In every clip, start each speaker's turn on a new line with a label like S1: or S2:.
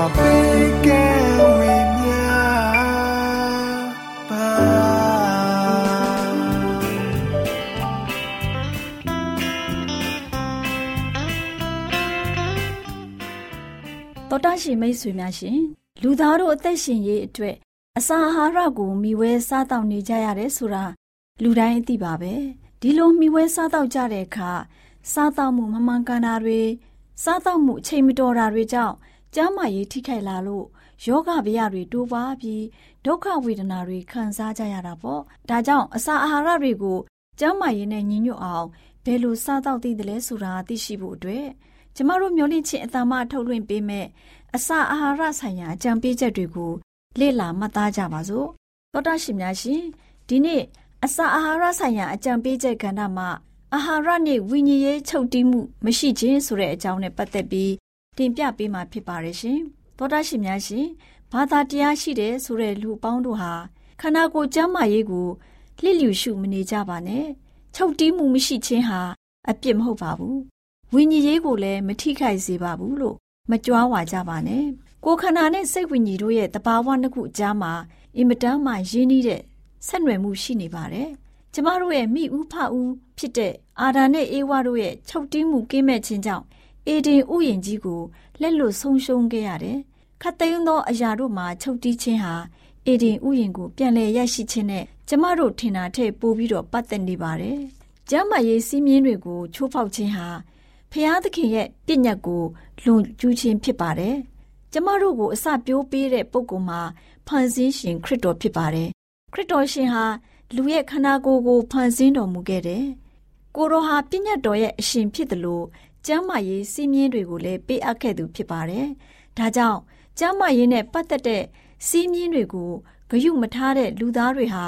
S1: တော်တရှင်မိတ်ဆွေများရှင်လူသားတို့အသက်ရှင်ရေးအတွက်အစာအာဟာရကိုမျှဝဲစားတောက်နေကြရတယ်ဆိုတာလူတိုင်းအသိပါပဲဒီလိုမျှဝဲစားတောက်ကြတဲ့အခါစားတောက်မှုမမှန်ကန်တာတွေစားတောက်မှုအချိန်မတော်တာတွေကြောင့် ကျန်းမာရေးထိခိုက်လာလို့ယောဂဗျာတွေတိုးပွားပြီးဒုက္ခဝေဒနာတွေခံစားကြရတာပေါ့ဒါကြောင့်အစာအာဟာရတွေကိုကျန်းမာရေးနဲ့ညီညွတ်အောင်ဘယ်လိုစားတောက်သင့်တယ်လဲဆိုတာသိရှိဖို့အတွက်ကျမတို့မျိုးလင့်ချင်းအတမထုတ်လွှင့်ပေးမဲ့အစာအာဟာရဆိုင်ရာအကြံပေးချက်တွေကိုလေ့လာမှတ်သားကြပါစို့သောတာရှင်များရှင်ဒီနေ့အစာအာဟာရဆိုင်ရာအကြံပေးချက်ကဏ္ဍမှာအာဟာရနဲ့ဝိညာဉ်ရေးချုပ်တီးမှုမရှိခြင်းဆိုတဲ့အကြောင်းနဲ့ပတ်သက်ပြီး တင်ပြပေးမှာဖြစ်ပါတယ်ရှင်သောတာရှင်များရှင်ဘာသာတရားရှိတယ်ဆိုတဲ့လူအပေါင်းတို့ဟာခန္ဓာကိုယ်ကျန်းမာရေးကိုလစ်လျူရှုမနေကြပါနဲ့ချုပ်တီးမှုမရှိခြင်းဟာအပြစ်မဟုတ်ပါဘူးဝိညာဉ်ရေးကိုလည်းမထိခိုက်စေပါဘူးလို့မကြွားဝါကြပါနဲ့ကိုယ်ခန္ဓာနဲ့စိတ်ဝိညာဉ်တို့ရဲ့တဘာဝနှစ်ခုအကြားမှာအင်မတန်မှရင်းနှီးတဲ့ဆက်နွယ်မှုရှိနေပါတယ်ကျမတို့ရဲ့မိဥဖဦးဖြစ်တဲ့အာဒါနဲ့အေဝါတို့ရဲ့ချုပ်တီးမှုကင်းမဲ့ခြင်းကြောင့် အေဒင်ဥယျင်ကြီးကိုလက်လွတ်ဆုံးရှုံးခဲ့ရတယ်ခတ်သိမ်းသောအရာတို့မှာချုပ်တီးခြင်းဟာအေဒင်ဥယျင်ကိုပြန်လည်ရရှိခြင်းနဲ့ကျမတို့ထင်တာထက်ပိုပြီးတော့ပတ်သက်နေပါတယ်ကျမ်းမာရေးစည်းမျဉ်းတွေကိုချိုးဖောက်ခြင်းဟာဖျားသခင်ရဲ့ပြည့်ညတ်ကိုလွန်ကျူးခြင်းဖြစ်ပါတယ်။ကျမတို့ကိုအစပြိုးပေးတဲ့ပုဂ္ဂိုလ်မှာဖန်ဆင်းရှင်ခရစ်တော်ဖြစ်ပါတယ်။ခရစ်တော်ရှင်ဟာလူရဲ့ခန္ဓာကိုယ်ကိုဖန်ဆင်းတော်မူခဲ့တယ်။ကိုရောဟာပြည့်ညတ်တော်ရဲ့အရှင်ဖြစ်တယ်လို့ ကျမ်းမာရေးစည်းမျဉ်းတွေကိုလည်းပေးအပ်ခဲ့သူဖြစ်ပါတယ်။ဒါကြောင့်ကျမ်းမာရေးနဲ့ပတ်သက်တဲ့စည်းမျဉ်းတွေကိုဂရုမထားတဲ့လူသားတွေဟာ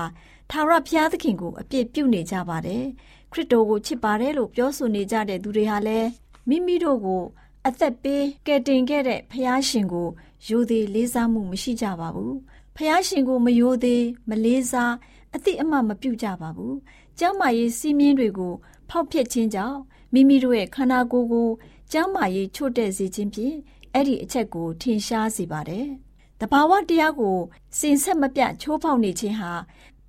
S1: ထာဝရဘုရားသခင်ကိုအပြစ်ပြုနေကြပါတယ်။ခရစ်တော်ကိုချစ်ပါတယ်လို့ပြောဆိုနေကြတဲ့သူတွေဟာလည်းမိမိတို့ကိုအသက်ပေးကယ်တင်ခဲ့တဲ့ဖယားရှင်ကိုယိုသေးလေးစားမှုမရှိကြပါဘူး။ဖယားရှင်ကိုမယိုသေးမလေးစားအတိအမှမပြုကြပါဘူး။ကျမ်းမာရေးစီးမြင်တွေကိုဖောက်ဖျက်ခြင်းကြောင့် မိမိတို့ရဲ့ခန္ဓာကိုယ်ကိုကျမ်းမာရေးချို့တဲ့စေခြင်းဖြင့်အဲ့ဒီအချက်ကိုထင်ရှားစေပါတယ်။တဘာဝတရားကိုစင်ဆက်မပြတ်ချိုးဖောက်နေခြင်းဟာ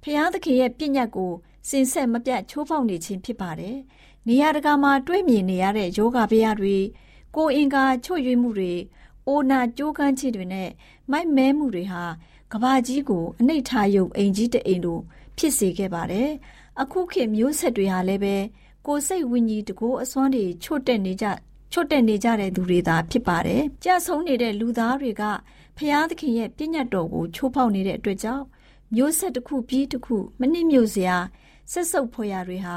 S1: ဖျားသခင်ရဲ့ပြည့်ညတ်ကိုစင်ဆက်မပြတ်ချိုးဖောက်နေခြင်းဖြစ်ပါတယ်။နေရာတကာမှာတွေ့မြင်နေရတဲ့ယောဂဗျာတွေကိုယ်အင်္ဂါချွတ်ယွေ့မှုတွေအိုနာကြိုးကန်းခြင်းတွေနဲ့မိုက်မဲမှုတွေဟာကဘာကြီးကိုအနှိဋ္ဌာယုံအိမ်ကြီးတအိမ်တို့ဖြစ်စေခဲ့ပါတယ်။အခုခေတ်မျိုးဆက်တွေဟာလည်းပဲ ကိုယ်စိတ်ဝိညာဉ်တကိုးအစွမ်းတွေချွတ်တက်နေကြချွတ်တက်နေကြတဲ့သူတွေသာဖြစ်ပါတယ်။ကြာဆုံးနေတဲ့လူသားတွေကဖျားသခင်ရဲ့ပြည့်ညတ်တော်ကိုချိုးဖောက်နေတဲ့အတွက်ကြောင့်မျိုးဆက်တစ်ခုပြီးတစ်ခုမနစ်မြို့စရာဆက်ဆုပ်ဖွယ်ရာတွေဟာ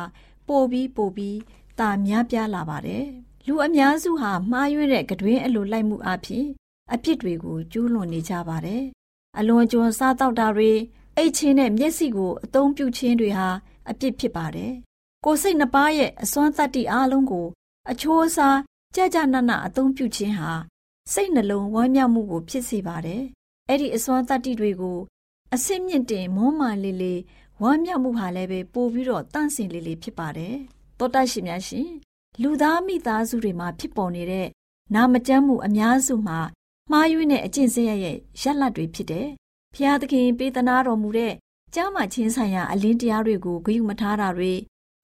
S1: ပိုပြီးပိုပြီးတာများပြားလာပါတယ်။လူအများစုဟာမှားယွင်းတဲ့ကတွင်အလိုလိုက်မှုအဖြစ်အပြစ်တွေကိုကျူးလွန်နေကြပါတယ်။အလွန်ကျွံစားတောက်တာတွေအိတ်ချင်းနဲ့မျက်စိကိုအသုံးပြုခြင်းတွေဟာအပြစ်ဖြစ်ပါတယ်။ ကိုယ်စိတ်နှပါရဲ့အစွမ်းတတ္တိအားလုံးကို အချိုးအစားကြကြနနအသုံးပြုခြင်းဟာ
S2: စိတ်နှလုံးဝမ်းမြောက်မှုကို ဖြစ်စေပါတယ်။အဲ့ဒီအစွမ်းတတ္တိတွေကို အစစ်မြင့်တင်မွမ်းမာလေးလေးဝမ်းမြောက်မှုဟာလည်းပဲပို့ပြီးတော့တန့်စင်လေးလေးဖြစ်ပါတယ်။သောတရှင်များရှင်လူသားမိသားစုတွေမှာဖြစ်ပေါ်နေတဲ့နာမကျန်းမှုအများစုမှာမှားယွင်းတဲ့အကျင့်စရိုက်ရဲ့ရက်လက်တွေဖြစ်တယ်။ဖျားသခင်ပေးသနာတော်မူတဲ့ကြားမှချင်းဆိုင်ရာအလင်းတရားတွေကိုဂရုမထားတာတွေ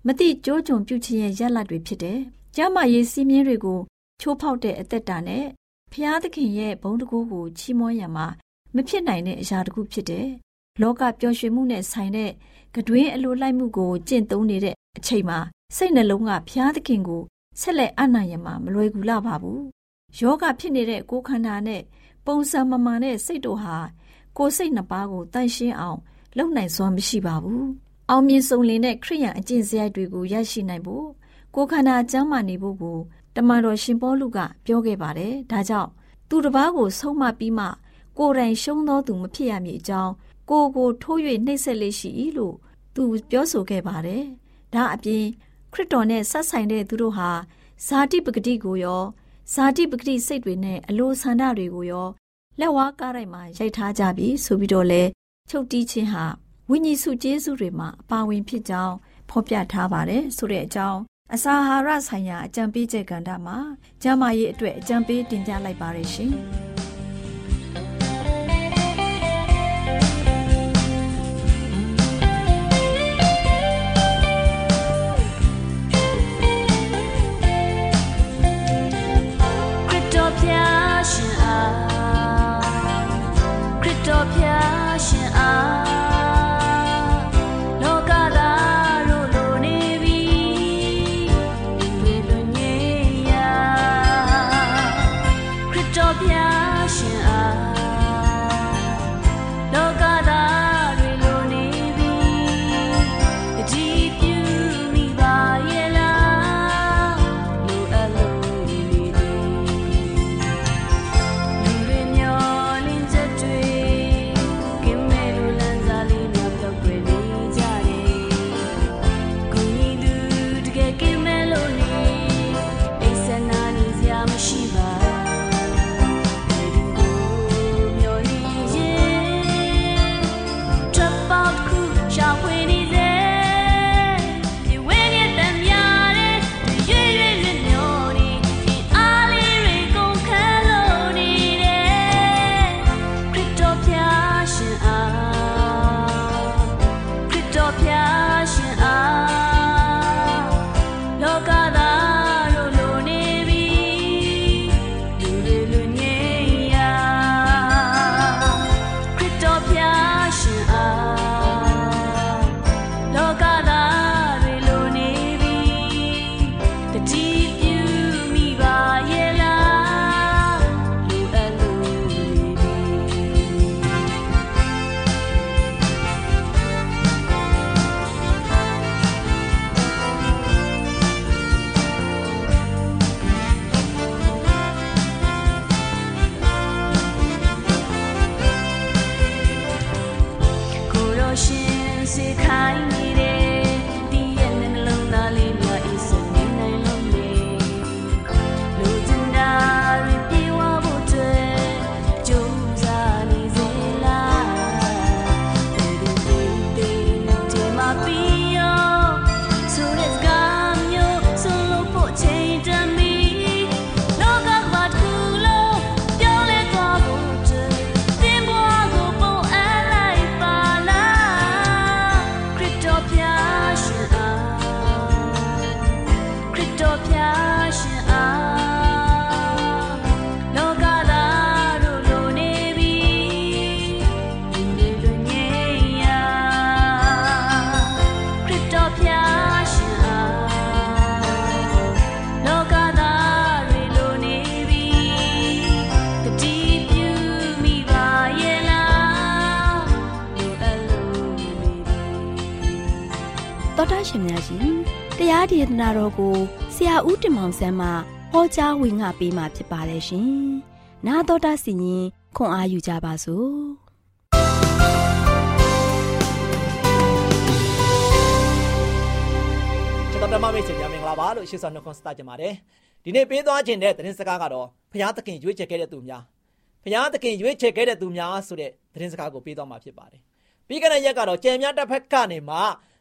S2: မတိကြိုးကြုံပြုခြင်းရဲ့ရက်လက်တွေဖြစ်တယ်။ကြားမှရေးစည်းမျဉ်းတွေကိုချိုးဖောက်တဲ့အသက်တာနဲ့ဖျားသခင်ရဲ့ဘုံတကူကိုချီးမွမ်းရမှာမဖြစ်နိုင်တဲ့အရာတစ်ခုဖြစ်တယ်။လောကပျော်ရွှင်မှုနဲ့ဆိုင်တဲ့ကတွင်အလိုလိုက်မှုကိုကျင့်သုံးနေတဲ့အချိန်မှာစိတ်နှလုံးကဖျားသခင်ကိုဆက်လက်အနိုင်ရမှာမလွယ်ကူလာပါဘူး။ယောဂဖြစ်နေတဲ့ကိုယ်ခန္ဓာနဲ့ပုံစံမမှန်တဲ့စိတ်တို့ဟာကိုယ်စိတ်နှစ်ပါးကိုတန့်ရှင်းအောင် လုပ်နိုင်စွမ်းမရှိပါဘူး။ အောင်မြင်ဆုံးလင်တဲ့ခရိယံအကျင့်စရိုက်တွေကိုရရှိနိုင်ဖို့ကိုယ်ခန္ဓာကျမ်းမာနေဖို့ကိုတမန်တော်ရှင်ပေါလုကပြောခဲ့ပါတယ်။ဒါကြောင့်သူတစ်ပါးကိုဆုံးမပြီးမှကိုယ်တိုင်ရှုံးသောသူမဖြစ်ရမည်အကြောင်းကိုကိုထိုး၍နှိပ်စက်လေးရှိ၏လို့သူပြောဆိုခဲ့ပါတယ်။ဒါအပြင်ခရစ်တော်နဲ့ဆက်ဆိုင်တဲ့သူတို့ဟာဇာတိပဂတိကိုရောဇာတိပဂတိစိတ်တွေနဲ့အလိုဆန္ဒတွေကိုရောလက်ဝါးကားတိုင်းမှာရိုက်ထားကြပြီဆိုပြီးတော့လဲချုပ်တီးခြင်းဟာ ဝိညာဉ်စုကျေးဇူးတွေမှာအပါဝင်ဖြစ်ကြောင်းဖော်ပြထားပါတယ်ဆိုတဲ့အကြောင်းအစာအာဟာရဆိုင်ရာအကြံပေးချက်ကဏ္ဍမှာကျန်းမာရေးအတွက်အကြံပေးတင်ပြလိုက်ပါရရှင်။ ရှင်များရှင်တရားဒေသနာတော်ကိုဆရာဦးတင်မောင်ဆန်းမှဟောကြားဝင်ငါပေးมาဖြစ်ပါတယ်ရှင်။나တော်တာစီရင်ခွန်အာယူကြပါစို့။
S3: ကျွန်တော်ဓမ္မမိတ်ဆွေများမင်္ဂလာပါလို့ရှေ့ဆောင်နှုတ်ခွန်းစတာကြပါတယ် ဒီနေ့ပေးသွားခြင်းတဲ့သတင်းစကားကတော့ဘုရားသခင်ရွေးချယ်ခဲ့တဲ့သူများဘုရားသခင်ရွေးချယ်ခဲ့တဲ့သူများဆိုတဲ့သတင်းစကားကိုပေးသွားမှာဖြစ်ပါတယ်ပြီးခဲ့တဲ့ရက်ကတော့ကြံများတစ်ဖက်ကနေမှ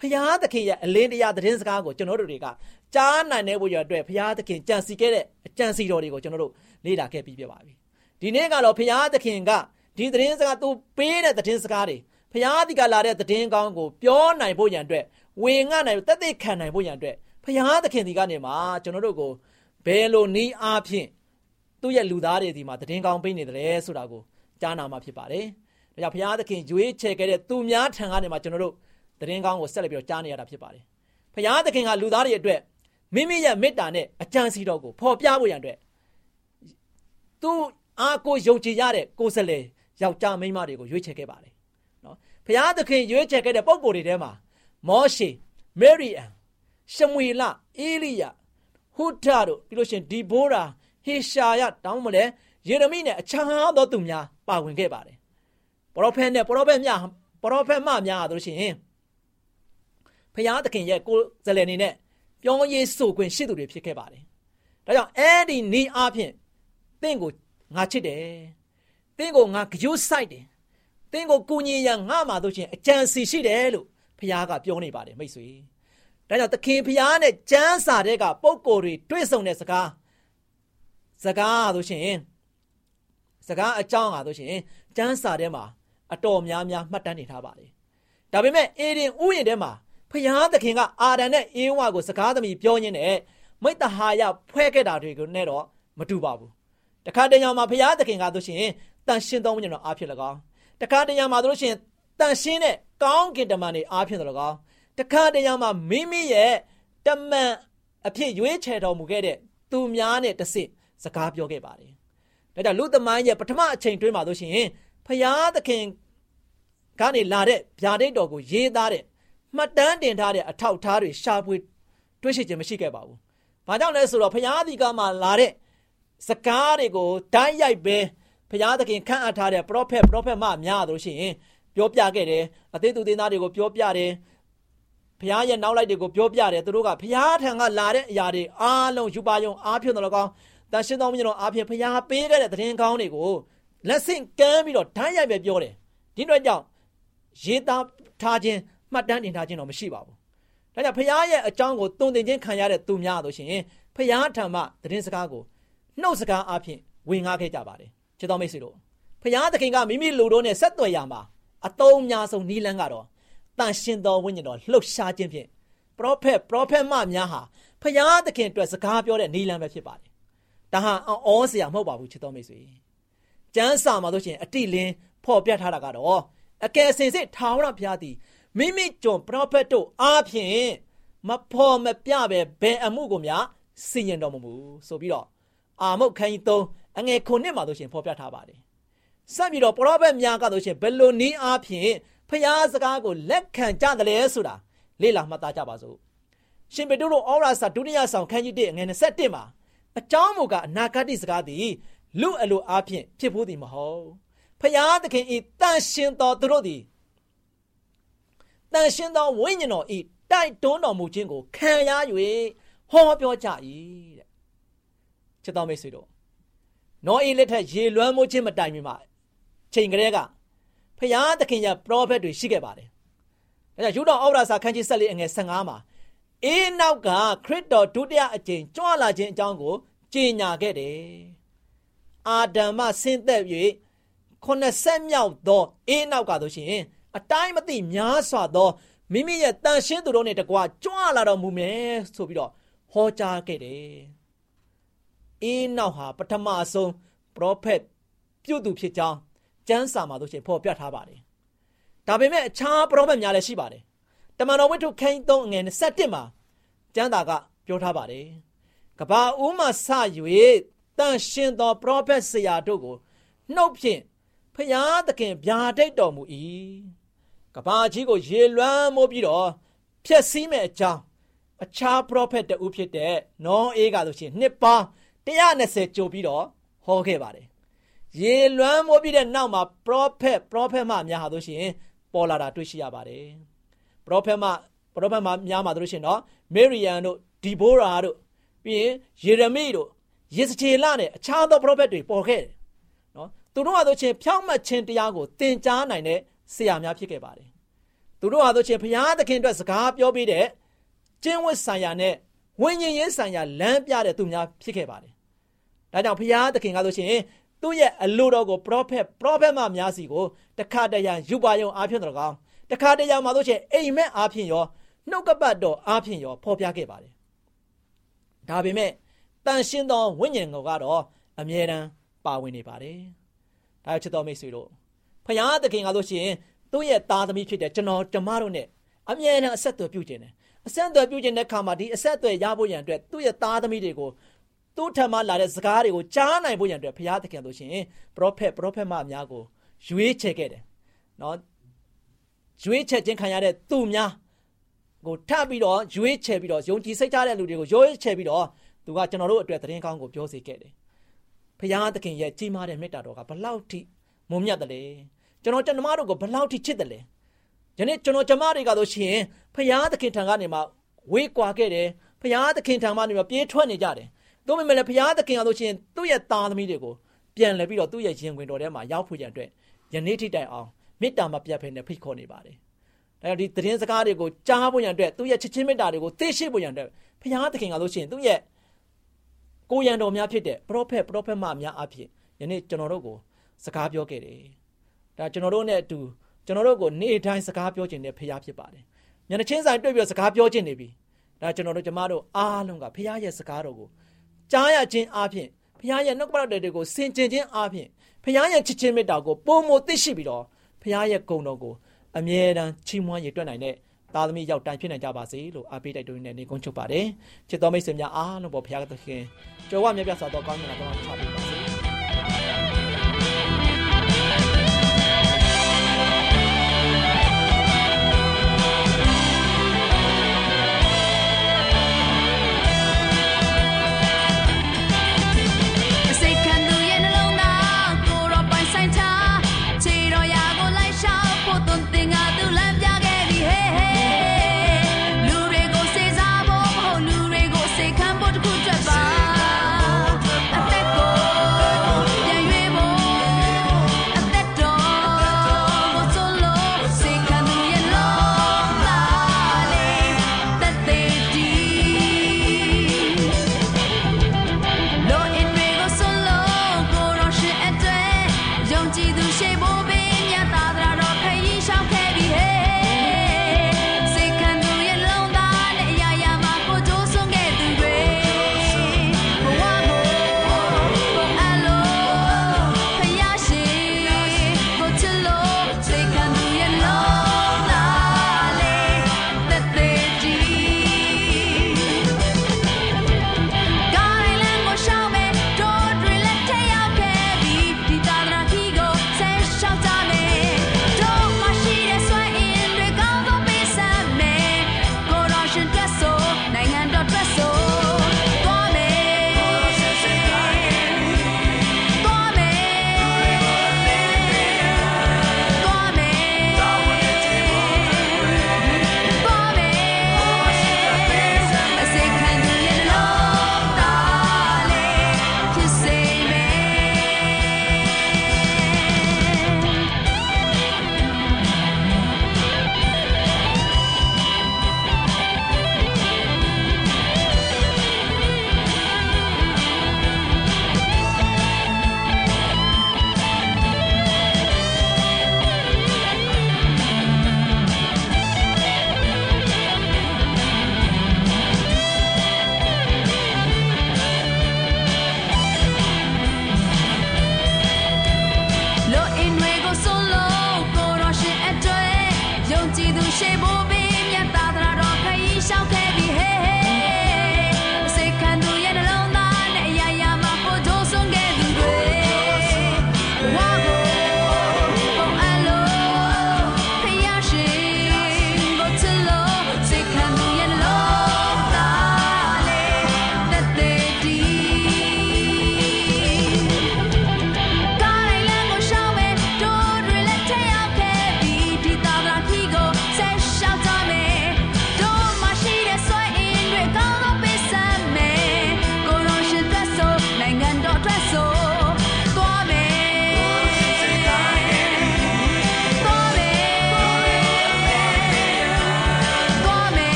S3: ဘုရားသခင်ရဲ့အလင်းတရားသတင်းစကားကိုကျွန်တော်တို့တွေကကြားနိုင်တဲ့ဘုရားအတွက်ဘုရားသခင်ကြံစီခဲ့တဲ့အကြံစီတော်တွေကိုကျွန်တော်တို့လေ့လာခဲ့ပြီးပြပါပြီဒီနေ့ကတော့ဘုရားသခင်ကဒီသတင်းစကားသူပေးတဲ့သတင်းစကားတွေဘုရားဒီကလာတဲ့သတင်းကောင်းကိုပြောနိုင်ဖို့ရန်အတွက်ဝင်ငှနိုင်တက်တဲ့ခံနိုင်ဖို့ရန်အတွက်ဘုရားသခင်ဒီကနေမှာကျွန်တော်တို့ကိုဘယ်လိုနည်းအားဖြင့်သူ့ရဲ့လူသားတွေဒီမှာသတင်းကောင်းပေးနေတယ်ဆိုတာကိုကြားနာမှာဖြစ်ပါတယ်။ဒါကြောင့်ဘုရားသခင်ရွေးချယ်ခဲ့တဲ့သူများထံကနေမှကျွန်တော်တို့ သတင်းကောင်းကိုဆက်လက်ပြီးတော့ကြားနေရတာဖြစ်ပါတယ်။ဘုရားသခင်ကလူသားတွေအတွက်မိမိရဲ့မေတ္တာနဲ့အကြံစီတော်ကိုဖော်ပြဖို့ရန်အတွက်သူအားကိုယုံကြည်ရတဲ့ကိုယ်စလဲယောက်ျားမိန်းမတွေကိုရွေးချယ်ခဲ့ပါတယ်။နော်ဘုရားသခင်ရွေးချယ်ခဲ့တဲ့ပုံကိုယ်တွေထဲမှာမောရှေမေရီအန်ရှမွေလအေလိယဟုထတို့ပြီးလို့ရှိရင်ဒီဘိုးရာဟေရှာယတောင်းမလဲယေရမိနဲ့အခြားသောသူများပါဝင်ခဲ့ပါတယ်ပရောဖက်နဲ့ပရောဖက်များပရောဖက်မများတို့ရှိရင် ဖျားသခင်ရဲ့ကိုယ်စလယ်နေနဲ့ပြောင်းရေးဆိုခွင့်ရှိသူတွေဖြစ်ခဲ့ပါတယ်ဒါကြောင့်အဲ့ဒီနီးအားဖြင့်တင့်ကိုငါချစ်တယ်တင့်ကိုငါကြိုးဆိုင်တယ်တင့်ကိုကုညီရငါမှတို့ချင်းအကြံစီရှိတယ်လို့ဖျားကပြောနေပါတယ်မိတ်ဆွေဒါကြောင့်သခင်ဖျားနဲ့ကျမ်းစာတဲ့ကပုံကိုယ်တွေတွေ့ဆုံတဲ့စကားစကားဆိုရှင်စကားအကြောင်းဟာဆိုရှင်ကျမ်းစာထဲမှာအတော်များများမှတ်တမ်းနေထားပါတယ်ဒါပေမဲ့အေဒင်ဥယျာဉ်ထဲမှာ ဖျားသခင်ကအာဒံနဲ့အေဝါကိုစကားသမီးပြောရင်းနဲ့မိတ္တဟာယဖွဲ့ခဲ့တာတွေကိုနဲ့တော့မတူပါဘူးတခါတရံမှာဖျားသခင်ကဆိုရှင်တန်ရှင်းသောဝိညာဉ်တော်အားဖြင့်၎င်းတခါတရံမှာဆိုရှင်တန်ရှင်းတဲ့ကောင်းကင်တမန်တွေအားဖြင့်၎င်းတခါတရံမှာမိမိရဲ့တမန်အဖြစ်ရွေးချယ်တော်မူခဲ့တဲ့သူများနဲ့တဆင့်စကားပြောခဲ့ပါတယ်။ဒါကြောင့်လူသမိုင်းရဲ့ပထမအချိန်တွင်းမှာဆိုရှင်ဖယားသခင်ကနေလာတဲ့ဗျာဒိတ်တော်ကိုရေးသားတဲ့ မှတ်တမ်းတင်ထားတဲ့အထောက်အထားတွေရှာဖွေတွေ့ရှိခြင်းမရှိခဲ့ပါဘူး။ဘာကြောင့်လဲဆိုတော့ဖယားဒီကမှလာတဲ့စကားတွေကိုဓာတ်ရိုက်ပဲဖယားသခင်ခန့်အပ်ထားတဲ့ပရောဖက်ပရောဖက်မများတို့ရှိရင်ပြောပြခဲ့တယ်အသေးသူသေးသားတွေကိုပြောပြတယ်ဘုရားရဲ့နောက်လိုက်တွေကိုပြောပြတယ်သူတို့ကဘုရားထံကလာတဲ့အရာတွေအားလုံးယူပါယုံအားဖြင့်တော့ကောင်းတန်ရှင်းသောမြင့်တော်အားဖြင့်ဘုရားပေးခဲ့တဲ့သတင်းကောင်းတွေကိုလက်ဆင့်ကမ်းပြီးတော့ဓာတ်ရိုက်ပဲပြောတယ်ဒီတော့ကြောင့်ရေးသားထားခြင်း မှတ်တမ်းတင်ထားခြင်းတော့မရှိပါဘူးဒါကြောင့်ဘုရားရဲ့အကြောင်းကိုတုံသင်ခြင်းခံရတဲ့သူများဆိုရှင်ဘုရားထံမှသတင်းစကားကိုနှုတ်စကားအားဖြင့်ဝင်ငါခဲ့ကြပါတယ်ချစ်တော်မိတ်ဆွေတို့ဘုရားသခင်ကမိမိလူတို့နဲ့ဆက်သွယ်ရမှာအတုံးများဆုံးနီးလန်းကတော့တန်ရှင်သောဝိညာဉ်တော်လှုပ်ရှားခြင်းဖြင့်ပရောဖက်ပရောဖက်မများဟာဖျားသခင်အတွက်စကားပြောတဲ့နီလန်ပဲဖြစ်ပါတယ်။ဒါဟာအောစရာမဟုတ်ပါဘူးချစ်တော်မိတ်ဆွေ။ကျမ်းစာမှာဆိုရှင်အတိလင်းဖော်ပြထားတာကတော့အကယ်စင်စစ်ထာဝရဘုရားသည် မိမိကျွန်ပရောဖက်တို့အားဖြင့်မဖော်မပြပဲဘယ်အမှုကိုများစီရင်တော်မမူဆိုပြီးတော့အာမုတ်ခန်းကြီး3အငယ်ခုနှစ်မှာဆိုရှင်ဖော်ပြထားပါတယ်။ဆက်ပြီးတော့ပရောဖက်များကဆိုရှင်ဘယ်လိုနည်းအားဖြင့်ဖျားစကားကိုလက်ခံကြတယ်လေဆိုတာလေ့လာမှတ်သားကြပါစို့ရှင်ပေတုတို့ဩရာစာဒုတိယဆောင်ခန်းကြီး1ငွေ27မှာအကြောင်းမူကအနာဂတ်စကားသည်လူအလိုအားဖြင့်ဖြစ်ဖို့သည်မဟုတ်ဖျားသခင်ဤတန်ရှင်တော်သူတို့သည် တန်ရှင်တော်ဝိညာဉ်တော်ဤတိုက်တွန်းတော်မူခြင်းကိုခံရ၍ဟောပြောကြ၏တဲ့ချစ်တော်မိတ်ဆွေတို့နောအေးလက်ထက်ရေလွှမ်းမိုးခြင်းမတိုင်မီမှာချိန်ကလေးကဖျားသခင်ရဲ့ပရောဖက်တွေရှိခဲ့ပါတယ်။ဒါကြောင့်ယူတော်ဩရာစာခန်းကြီး14အငယ်15မှာအေးနောက်ကခရစ်တော်ဒုတိယအကြိမ်ကြွလာခြင်းအကြောင်းကိုကြေညာခဲ့တယ်။အာဒံမှဆင်းသက်၍ခုနှစ်ဆက်မြောက်သောအေးနောက်ကဆိုရှင် အတိုင်းမသိများစွာသောမိမိရဲ့တန်ရှင်းသူတို့နဲ့တကွာကြွလာတော်မူမယ်ဆိုပြီးတော့ဟောကြားခဲ့တယ်။အေးနောက်ဟာပထမဆုံးပရောဖက်ပြုသူဖြစ်ကြောင်းကျမ်းစာမှာတို့ရှင်ဖော်ပြထားပါတယ်။ဒါပေမဲ့အခြားပရောဖက်များလည်းရှိပါတယ်။တမန်တော်ဝိတ္ထုခန်း3ငွေ27မှာကျမ်းစာကပြောထားပါတယ်။ကဘာဦးမှစ၍တန်ရှင်သောပရောဖက်ဆရာတို့ကိုနှုတ်ဖြင့်ဖျားသခင်ဗျာဒိတ်တော်မူ၏။ ကဘာကြီးကိုရေလွှမ်းမိုးပြီးတော့ဖျက်ဆီးမဲ့အကြောင်းအခြားပရောဖက်တဦးဖြစ်တဲ့နောအေးကဆိုရှင်နှစ်ပေါင်း120ကျော်ပြီးတော့ဟောခဲ့ပါတယ်ရေလွှမ်းမိုးပြီးတဲ့နောက်မှာပရောဖက်ပရောဖက်မများဟာတို့ရှင်ပေါ်လာတာတွေ့ရှိရပါတယ်ပရောဖက်မပရောဖက်မများမှာတို့ရှင်နော်မေရီယန်တို့ဒီဘိုရာတို့
S4: ပြီးရင်ယေရမိတို့ယေစချေလနဲ့အခြားသောပရောဖက်တွေပေါ်ခဲ့တယ်နော်သူတို့ဟာဆိုချင်းဖြောင့်မတ်ခြင်းတရားကိုသင်ကြားနိုင်တဲ့ ဆရာများဖြစ်ခဲ့ပါတယ်သူတို့ဟာဆိုချင်းဘုရားသခင်အတွက်စကားပြောပြီးတဲ့ကျင့်ဝတ်ဆိုင်ရာနဲ့ဝိညာဉ်ရေးဆိုင်ရာလမ်းပြတဲ့သူများဖြစ်ခဲ့ပါတယ်ဒါကြောင့်ဘုရားသခင်ကဆိုရှင်သူ့ရဲ့အလိုတော်ကိုပရောဖက်ပရောဖက်မှများစီကိုတခါတရံယူပါယုံအားဖြင့်တော်ကောင်းတခါတရံမှာဆိုရှင်အိမ်မက်အားဖြင့်ရောနှုတ်ကပတ်တော်အားဖြင့်ရောဖော်ပြခဲ့ပါတယ်ဒါပေမဲ့တန်ရှင်းသောဝိညာဉ်တော်ကတော့အမြဲတမ်းပါဝင်နေပါတယ်ဒါချစ်တော်မိတ်ဆွေတို့ ဖခင်သခင်ကဆိုရှင်သူ့ရဲ့သားသမီးဖြစ်တဲ့ကျွန်တော်ကျမတို့ ਨੇ အမြဲတမ်းအဆက်အသွယ်ပြုခြင်းတယ်အဆက်အသွယ်ပြုခြင်းတဲ့ခါမှာဒီအဆက်အသွယ်ရဖို့ရန်အတွက်သူ့ရဲ့သားသမီးတွေကိုသူ့ထံမှလာတဲ့စကားတွေကိုကြားနိုင်ဖို့ရန်အတွက်ဘုရားသခင်ဆိုရှင်ပရောဖက်ပရောဖက်မအများကိုရွေးချယ်ခဲ့တယ်နော်ရွေးချယ်ခြင်းခံရတဲ့သူများကိုထပ်ပြီးတော့ရွေးချယ်ပြီးတော့ယုံကြည်စိတ်ထားတဲ့လူတွေကိုရွေးချယ်ပြီးတော့သူကကျွန်တော်တို့အတွက်သတင်းကောင်းကိုပြောစေခဲ့တယ်။ဖခင်သခင်ရဲ့ကြီးမားတဲ့မေတ္တာတော်ကဘလောက်ထိ မုံမြတ်တယ်လဲ။ကျွန်တော်ကျွန်မတို့ကိုဘလောက်ထိချစ်တယ်လဲ။ယနေ့ကျွန်တော်ကျမတွေကဆိုရှင်ဖခင်သခင်ထံကနေမှဝေးကွာခဲ့တယ်။ဖခင်သခင်ထံမှနေမှပြေးထွက်နေကြတယ်။သို့ပေမဲ့လည်းဖခင်သခင်ကဆိုရှင်သူ့ရဲ့သားသမီးတွေကိုပြန်လဲပြီးတော့သူ့ရဲ့ရင်ခွင်တော်ထဲမှာရောက်ဖို့ကြတဲ့ယနေ့ထိတိုင်အောင်မေတ္တာမပြတ်ဖဲနဲ့ဖိတ်ခေါ်နေပါတယ်။ဒါကြောင့်ဒီသတင်းစကားတွေကိုကြားဖို့ရန်အတွက်သူ့ရဲ့ချစ်ချင်းမေတ္တာတွေကိုသိရှိဖို့ရန်အတွက်ဖခင်သခင်ကလို့ရှိရင်သူ့ရဲ့ကိုရန်တော်များဖြစ်တဲ့ပရောဖက်ပရောဖက်မများအဖြစ်ယနေ့ကျွန်တော်တို့ကို စကားပြောခဲ့တယ်။ဒါကျွန်တော်တို့နဲ့အတူကျွန်တော်တို့ကိုနေ့တိုင်းစကားပြောခြင်းနဲ့ဖခင်ဖြစ်ပါတယ်။ညနေချင်းဆိုင်တွေ့ပြီးစကားပြောခြင်းနေပြီ။ဒါကျွန်တော်တို့ကျမတို့အားလုံးကဖခင်ရဲ့စကားတော်ကိုကြားရခြင်းအပြင်ဖခင်ရဲ့နှုတ်ကပတ်တော်တွေကိုစင်ကြင်ခြင်းအပြင်ဖခင်ရဲ့ချစ်ချင်းမေတ္တာကိုပုံမသိရှိပြီးတော့ဖခင်ရဲ့ဂုဏ်တော်ကိုအမြဲတမ်းချီးမွမ်းရည်တွက်နိုင်တဲ့သားသမီးရောက်တိုင်ဖြစ်နိုင်ကြပါစေလို့အားပေးတိုက်တွန်းနေနေကုန်းချုပ်ပါတယ်ချစ်တော်မိတ်ဆွေများအားလုံးပေါ်ဖခင်သခင်ကြွယ်ဝမြတ်ပြစွာသောကောင်းမြတ်တော်ချပေးပါ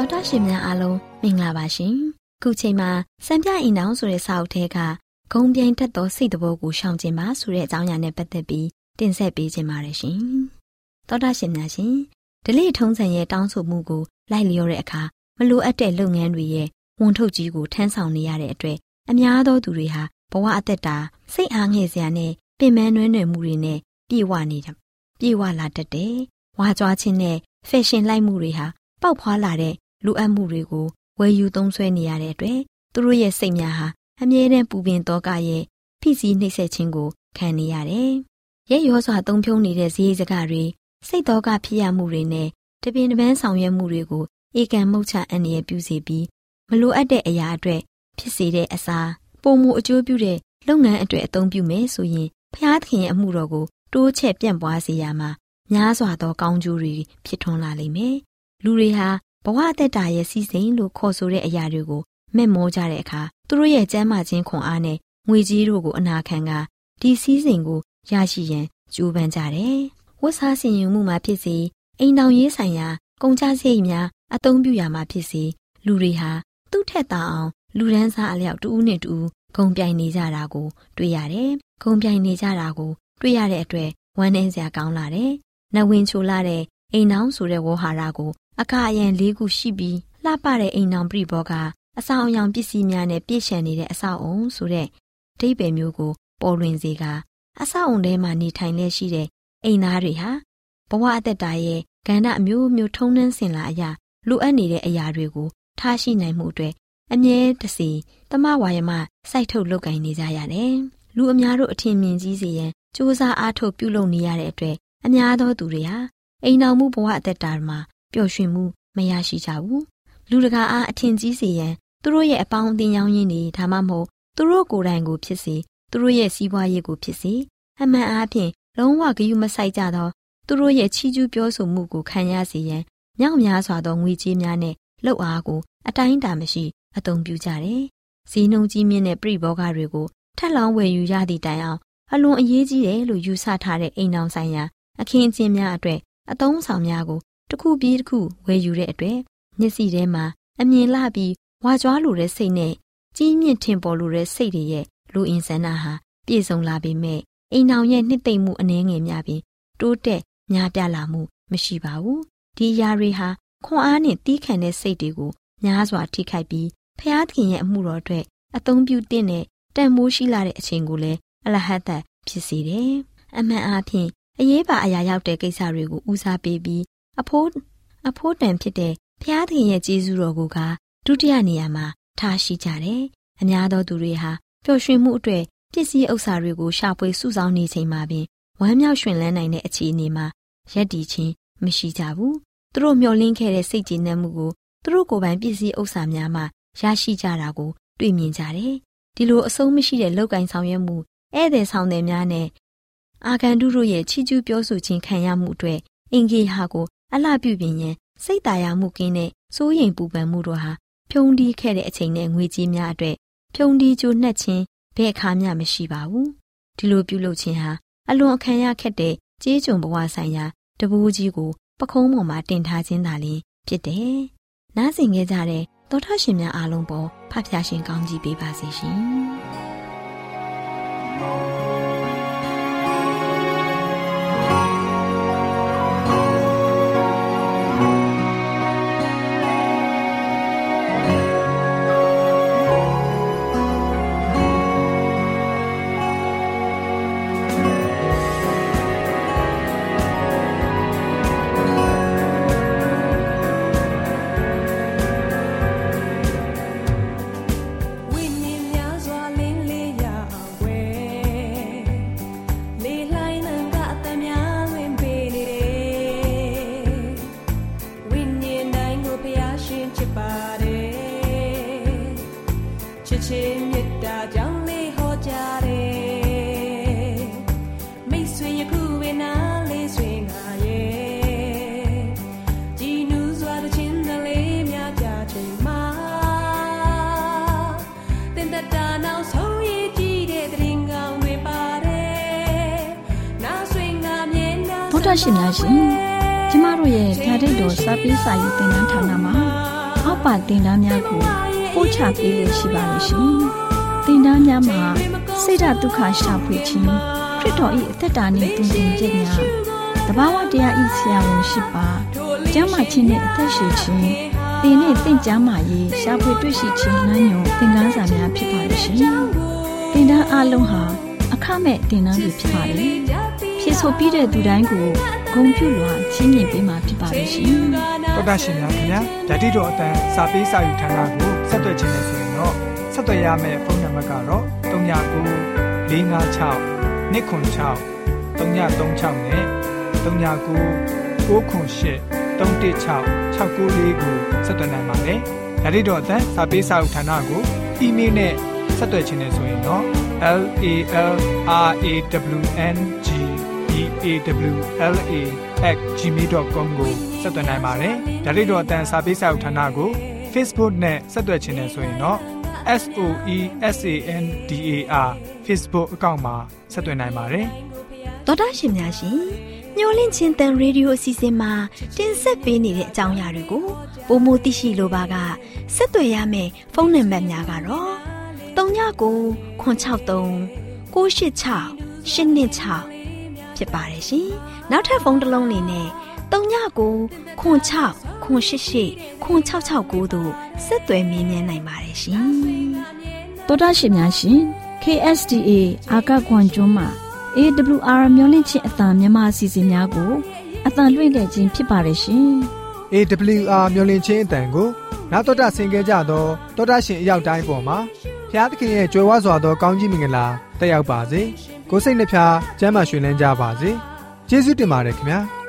S5: တော်တာရှင်များအားလုံးမင်္ဂလာပါရှင်ခုချိန်မှာစံပြအိမ်တော်ဆိုတဲ့စာအုပ်ထဲကဂုံပြိုင်တတ်သောစိတ်တဘောကိုရှောင်ကျင်ပါဆိုတဲ့အကြောင်းအရာနဲ့ပတ်သက်ပြီးတင်ဆက်ပေးခြင်းပါတယ်ရှင်တော်တာရှင်များရှင်ဒလိထုံးစံရဲ့တောင်းဆိုမှုကိုလိုက်လျောတဲ့အခါမလိုအပ်တဲ့လုပ်ငန်းတွေရဲ့ဝန်ထုတ်ကြီးကိုထမ်းဆောင်နေရတဲ့အတွက်အများသောသူတွေဟာဘဝအသက်တာစိတ်အားငယ်စရာနဲ့ပင်ပန်းနွမ်းနယ်မှုတွေနဲ့ပြေဝနေတယ်ပြေဝလာတတ်တယ်ဝါကြွားခြင်းနဲ့ဖက်ရှင်လိုက်မှုတွေဟာပေါက်ဖွာလာတဲ့ လူအပ်မှုတွေကိုဝယ်ယူသုံးစွဲနေရတဲ့အတွက်သူတို့ရဲ့စိတ်များဟာအမြဲတမ်းပူပင်တော့ကရဲ့ဖိစီးနှိပ်စက်ခြင်းကိုခံနေရတယ်။ရဲ့ရောစွာသုံးဖြုံးနေတဲ့ဇေယျစကားတွေစိတ်တော့ကဖြစ်ရမှုတွေနဲ့တပင်တပန်းဆောင်ရွက်မှုတွေကိုဧကံမှုတ်ချအန္တရာယ်ပြုစေပြီးမလိုအပ်တဲ့အရာအတွက်ဖြစ်စေတဲ့အစားပုံမှုအကျိုးပြုတဲ့လုပ်ငန်းအတွက်အသုံးပြုမယ်ဆိုရင်ဖျားသခင်ရဲ့အမှုတော်ကိုတိုးချဲ့ပြန့်ပွားစေရမှာများစွာသောကောင်းကျိုးတွေဖြစ်ထွန်းလာလိမ့်မယ်။လူတွေဟာ ဘဝအသက်တာရဲ့စီစဉ်လို့ခေါ်ဆိုတဲ့အရာတွေကိုမဲ့မောကြတဲ့အခါသူတို့ရဲ့ကျမ်းမာခြင်းခွန်အားနဲ့ငွေကြီးတို့ကိုအနာခံကဒီစီစဉ်ကိုရရှိရန်ကြိုးပမ်းကြတယ်။ဝတ်စားဆင်ယူမှုမှာဖြစ်စေအိမ်တော်ရေးဆိုင်ရာကုန်ကြစရိတ်များအသုံးပြုရမှာဖြစ်စေလူတွေဟာသူ့ထက်သာအောင်လူဒန်းစားအလျောက်တူးနဲ့တူးဂုံပြိုင်နေကြတာကို တွေ့ရတယ်။ဂုံပြိုင်နေကြတာကိုတွေ့ရတဲ့အတွက်ဝမ်းနည်းစရာကောင်းလာတယ်။နဝင်ချိုလာတဲ့အိမ်နောင်ဆိုတဲ့ဝေါ်ဟာရကိုအကအယံ၄ခုရှိပြီးလှပတဲ့အိမ်နောင်ပြိဘောကအဆောင်အယောင်ပစ္စည်းများနဲ့ပြည့်ရှံနေတဲ့အဆောက်အုံဆိုတဲ့ဒိဗယ်မျိုးကိုပေါ်လွင်စေကအဆောက်အုံထဲမှာနေထိုင်လက်ရှိတဲ့အိမ်သားတွေဟာဘဝအသက်တာရဲ့ကဏ္ဍအမျိုးမျိုးထုံနှန်းစင်လာအရာလိုအပ်နေတဲ့အရာတွေကိုထားရှိနိုင်မှုအတွက်အမြဲတစေတမဝါယမစိုက်ထုတ်လုပ်ကင်နေကြရတယ်။လူအများတို့အထင်မြင်ကြီးစေရန်စူးစမ်းအားထုတ်ပြုလုပ်နေရတဲ့အတွက်အများသောသူတွေဟာအိမ်တော်မှုဘဝအသက်တာမှာ ပျော်ရွှင်မှုမရရှိကြဘူး။လူတကာအားအထင်ကြီးစေရန်သူတို့ရဲ့အပေါင်းအသင်းရောင်းရင်းတွေဒါမှမဟုတ်သူတို့ကိုယ်တိုင်ကိုဖြစ်စေသူတို့ရဲ့စီးပွားရေးကိုဖြစ်စေအမှန်အားဖြင့်လုံးဝဂရုမစိုက်ကြသောသူတို့ရဲ့ချီးကျူးပြောဆိုမှုကိုခံရစေရန်မြောက်များစွာသောငွေကြေးများနဲ့လှုပ်အားကိုအတိုင်းအတာမရှိအသုံးပြုကြတယ်။ဈေးနှုန်းကြီးမြင့်တဲ့ပြိဘောဂတွေကိုထက်လောင်းဝယ်ယူရသည့်တိုင်အောင်အလွန်အရေးကြီးတယ်လို့ယူဆထားတဲ့အိမ်အောင်ဆိုင်ရာအခင်းအကျင်းများအတွက်အသုံးဆောင်များကို တစ်ခုပြီးတစ်ခုဝယ်ယူတဲ့အတွက်မျက်စိထဲမှာအမြင်လှပြီးဝါကြွားလိုတဲ့စိတ်နဲ့ကြီးမြင့်ထင်ပေါ်လိုတဲ့စိတ်တွေရဲ့လူအင်ဆန္ဒဟာပြည့်စုံလာပေမဲ့အိမ်အောင်ရဲ့နှစ်သိမ့်မှုအနှဲငယ်များပြီးတိုးတက်များပြားလာမှုမရှိပါဘူးဒီຢာတွေဟာခွန်အားနဲ့တီးခံတဲ့စိတ်တွေကိုများစွာထိခိုက်ပြီးဖျားသခင်ရဲ့အမှုတော်အတွက်အသုံးပြုတဲ့နဲ့တန်မိုးရှိလာတဲ့အချိန်ကိုလည်းအလဟတ်သက်ဖြစ်စေတယ်အမှန်အားဖြင့်အရေးပါအရာရောက်တဲ့ကိစ္စတွေကိုဦးစားပေးပြီး အဖိုးအဖိုးတန်ဖြစ်တဲ့ဖျားသခင်ရဲ့ကျေးဇူးတော်ကိုကဒုတိယနေရာမှာထားရှိကြတယ်။အများသောသူတွေဟာပျော်ရွှင်မှုအတွက်ပစ္စည်းဥစ္စာတွေကိုရှာဖွေစုဆောင်းနေချိန်မှာပင်ဝမ်းမြောက်ရွှင်လန်းနိုင်တဲ့အခြေအနေမှာရက်တည်ခြင်းမရှိကြဘူး။သူတို့မျှော်လင့်ခဲ့တဲ့စိတ်ကြည်နက်မှုကိုသူတို့ကိုယ်ပိုင်ပစ္စည်းဥစ္စာများမှရရှိကြတာကိုတွေ့မြင်ကြတယ်။ဒီလိုအဆုံးမရှိတဲ့လောက်ကင်ဆောင်ရွက်မှုဧည့်သည်ဆောင်သည်များနဲ့အာဂန်တုတို့ရဲ့ချီးကျူးပြောဆိုခြင်းခံရမှုအတွက်အင်ဂေဟာကို အလှပြုပြင်ရန်စိတ်တာယာမှုကင်းတဲ့စိုးရိမ်ပူပန်မှုတို့ဟာဖြုံတီးခဲ့တဲ့အချိန်နဲ့ငွေကြေးများအတွက်ဖြုံတီးကြိုနှက်ခြင်းဘယ်အခါမှမရှိပါဘူးဒီလိုပြုလုပ်ခြင်းဟာအလွန်အခံရခက်တဲ့ကြေးကြုံဘဝဆိုင်ရာတပူးကြီးကိုပခုံးပေါ်မှာတင်ထားခြင်းသာလျှင်ဖြစ်တယ်နားဆင်ခဲ့ကြတဲ့သောထရှင်များအားလုံးပေါ်ဖတ်ပြရှင်ကောင်းကြီးပေးပါစေရှင် thank you
S1: တော်ရှင်များရှင်ကျမတို့ရဲ့ဓာတ်တိတ်တော်စပေးစာယူတင်နန်းဌာနမှာတင်ဒားများကိုပို့ချပေးလို့ရှိပါလို့ရှင်။တင်ဒားများမှာဆိဒ္ဓဒုက္ခရှာဖွေခြင်းခရစ်တော်၏အသက်တာနှင့်တူညီချက်များတဘာဝတရားဤဆရာဝန်ရှိပါကျမ်းမာခြင်းနှင့်အသက်ရှိခြင်း သင်နှင့်တင့်ကြမာရေးရှာဖွေတွေ့ရှိခြင်းနှံ့ညွန်သင်ခန်းစာများဖြစ်ပါလို့ရှင်။တင်ဒားအလုံးဟာအခမဲ့တင်ဒားတွေဖြစ်ပါတယ်။ဖြစ်ဆိုပြီးတဲ့သူတိုင်းကိုဂုံပြုလွှာချင်းမြင်ပေးမှာဖြစ်ပါလို့ရှင်။
S6: တော်တာရှင်များခင်ဗျာဓာတိတော်အတန်းစာပေးစာယူဌာနကိုဆက်သွယ်ခြင်းနဲ့ဆိုရင်တော့ဆက်သွယ်ရမယ့်ဖုန်းနံပါတ်ကတော့396 656 296 336နဲ့399 98 316 694ကိုဆက်သွယ်နိုင်ပါတယ်ဓာတိတော်အတန်းစာပေးစာယူဌာနကိုအီးမေးလ်နဲ့ဆက်သွယ်ခြင်းနဲ့ဆိုရင်တော့ l a l r a w n g b a w l a @gmail.com ကိုဆက်သွင်းနိုင်ပါတယ်။ဒါ့အပြင်တော့အတန်းစာပေးစာဥထာဏာကို Facebook နဲ့ဆက်သွယ်ခြင်းနဲ့ဆိုရင်တော့ SOESANDAR Facebook အကောင့်မှာဆက်သွင်းနိုင်ပါတယ်
S5: တော်တာရှင်များရှင် ညှိုလင့်ချင်းတန်ရေဒီယိုအစီအစဉ်မှာတင်ဆက်ပေးနေတဲ့အကြောင်းအရာတွေကိုပိုမိုသိရှိလိုပါကဆက်သွယ်ရမယ့်ဖုန်းနံပါတ်များကတော့39ခွန်63 986 126ဖြစ်ပါတယ်ရှင်။နောက်ထပ်ဖုန်းတစ်လုံးနေနဲ့39ခွန်6ခွန်88ခွန်669တို့ဆက်သွယ်မြင်းမြန်းနိုင်ပါတယ်ရှင်။
S1: တော်တာရှင်များရှင် KSTA အာကခွန်ကျွန်းမှာ AWR မျိုးလင့်ချင်းအတံမြန်မာအစီအစဉ်များကိုအတံလွှင့်ခဲ့ခြင်းဖြစ်ပါတယ်ရှင်။
S6: AWR မျိုးလင့်ချင်းအတန်ကိုနောက်တော်တာဆင် gay ကြတော့တော်တာရှင်အရောက်တိုင်းပေါ်မှာဖျားသခင်ရဲ့ကြွယ်ဝစွာသောကောင်းကြီးမင်္ဂလာတက်ရောက်ပါစေ။ကိုယ်စိတ်နှဖျားစမ်းမွှေလန်းကြပါစေ။ကျေးဇူးတင်ပါတယ်ခင်ဗျာ။